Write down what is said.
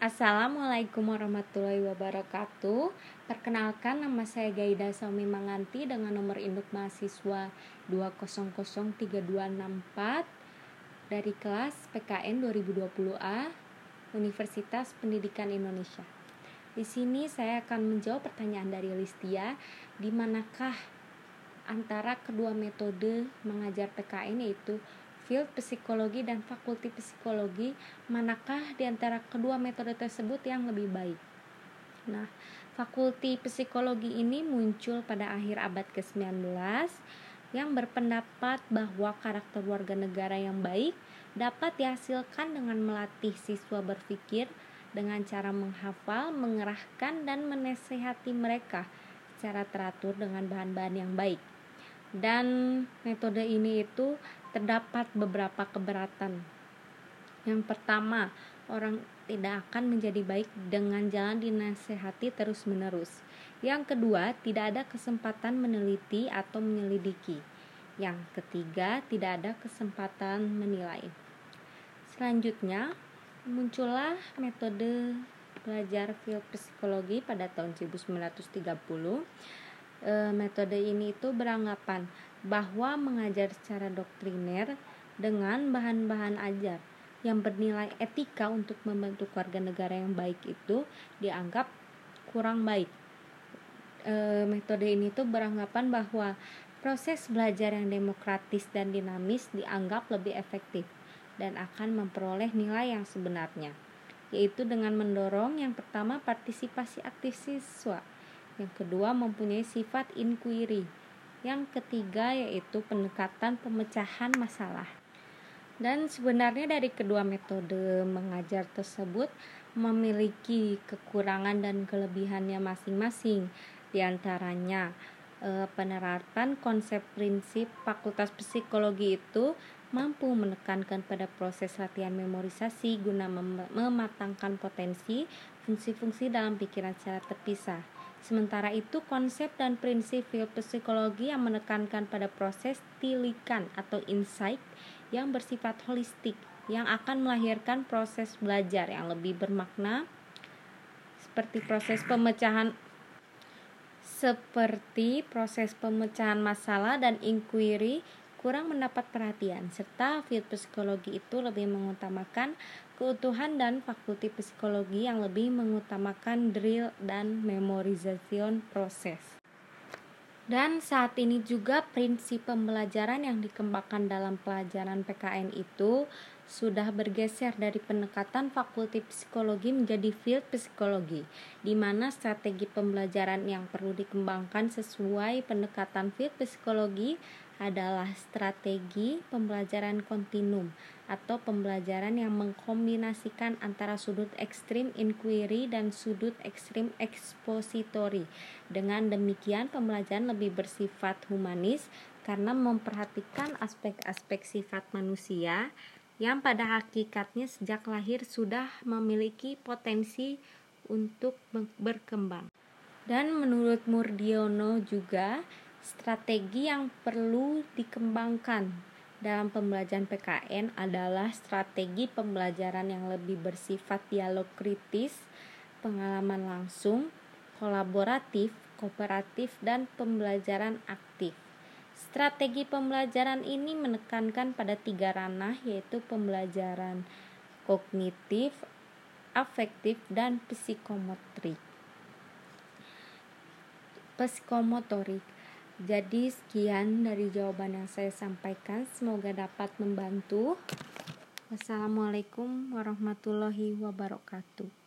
Assalamualaikum warahmatullahi wabarakatuh Perkenalkan nama saya Gaida Saumi Manganti dengan nomor induk mahasiswa 2003264 dari kelas PKN 2020A Universitas Pendidikan Indonesia. Di sini saya akan menjawab pertanyaan dari Listia, di manakah antara kedua metode mengajar PKN yaitu Field Psikologi dan Fakulti Psikologi, manakah di antara kedua metode tersebut yang lebih baik? Nah, Fakulti Psikologi ini muncul pada akhir abad ke-19 yang berpendapat bahwa karakter warga negara yang baik dapat dihasilkan dengan melatih siswa berpikir dengan cara menghafal, mengerahkan, dan menasehati mereka secara teratur dengan bahan-bahan yang baik. Dan metode ini itu terdapat beberapa keberatan. Yang pertama, orang tidak akan menjadi baik dengan jalan dinasehati terus-menerus. Yang kedua, tidak ada kesempatan meneliti atau menyelidiki. Yang ketiga, tidak ada kesempatan menilai. Selanjutnya, muncullah metode belajar psikologi pada tahun 1930. E, metode ini itu beranggapan bahwa mengajar secara doktriner dengan bahan-bahan ajar yang bernilai etika untuk membentuk warga negara yang baik itu dianggap kurang baik. E, metode ini tuh beranggapan bahwa proses belajar yang demokratis dan dinamis dianggap lebih efektif dan akan memperoleh nilai yang sebenarnya, yaitu dengan mendorong yang pertama partisipasi aktif siswa, yang kedua mempunyai sifat inquiry, yang ketiga yaitu pendekatan pemecahan masalah. Dan sebenarnya dari kedua metode mengajar tersebut memiliki kekurangan dan kelebihannya masing-masing. Di antaranya eh, penerapan konsep prinsip Fakultas Psikologi itu mampu menekankan pada proses latihan memorisasi guna mem mematangkan potensi fungsi-fungsi dalam pikiran secara terpisah Sementara itu, konsep dan prinsip psikologi yang menekankan pada proses tilikan atau insight yang bersifat holistik yang akan melahirkan proses belajar yang lebih bermakna seperti proses pemecahan seperti proses pemecahan masalah dan inquiry kurang mendapat perhatian, serta field psikologi itu lebih mengutamakan keutuhan dan fakulti psikologi yang lebih mengutamakan drill dan memorization proses. Dan saat ini juga prinsip pembelajaran yang dikembangkan dalam pelajaran PKN itu sudah bergeser dari pendekatan fakulti psikologi menjadi field psikologi, di mana strategi pembelajaran yang perlu dikembangkan sesuai pendekatan field psikologi adalah strategi pembelajaran kontinum atau pembelajaran yang mengkombinasikan antara sudut ekstrim inquiry dan sudut ekstrim expository. Dengan demikian, pembelajaran lebih bersifat humanis karena memperhatikan aspek-aspek sifat manusia yang pada hakikatnya sejak lahir sudah memiliki potensi untuk berkembang. Dan menurut Murdiono juga, strategi yang perlu dikembangkan dalam pembelajaran PKN adalah strategi pembelajaran yang lebih bersifat dialog kritis, pengalaman langsung, kolaboratif, kooperatif, dan pembelajaran aktif. Strategi pembelajaran ini menekankan pada tiga ranah yaitu pembelajaran kognitif, afektif, dan psikomotorik. Psikomotorik. Jadi sekian dari jawaban yang saya sampaikan, semoga dapat membantu. Wassalamualaikum warahmatullahi wabarakatuh.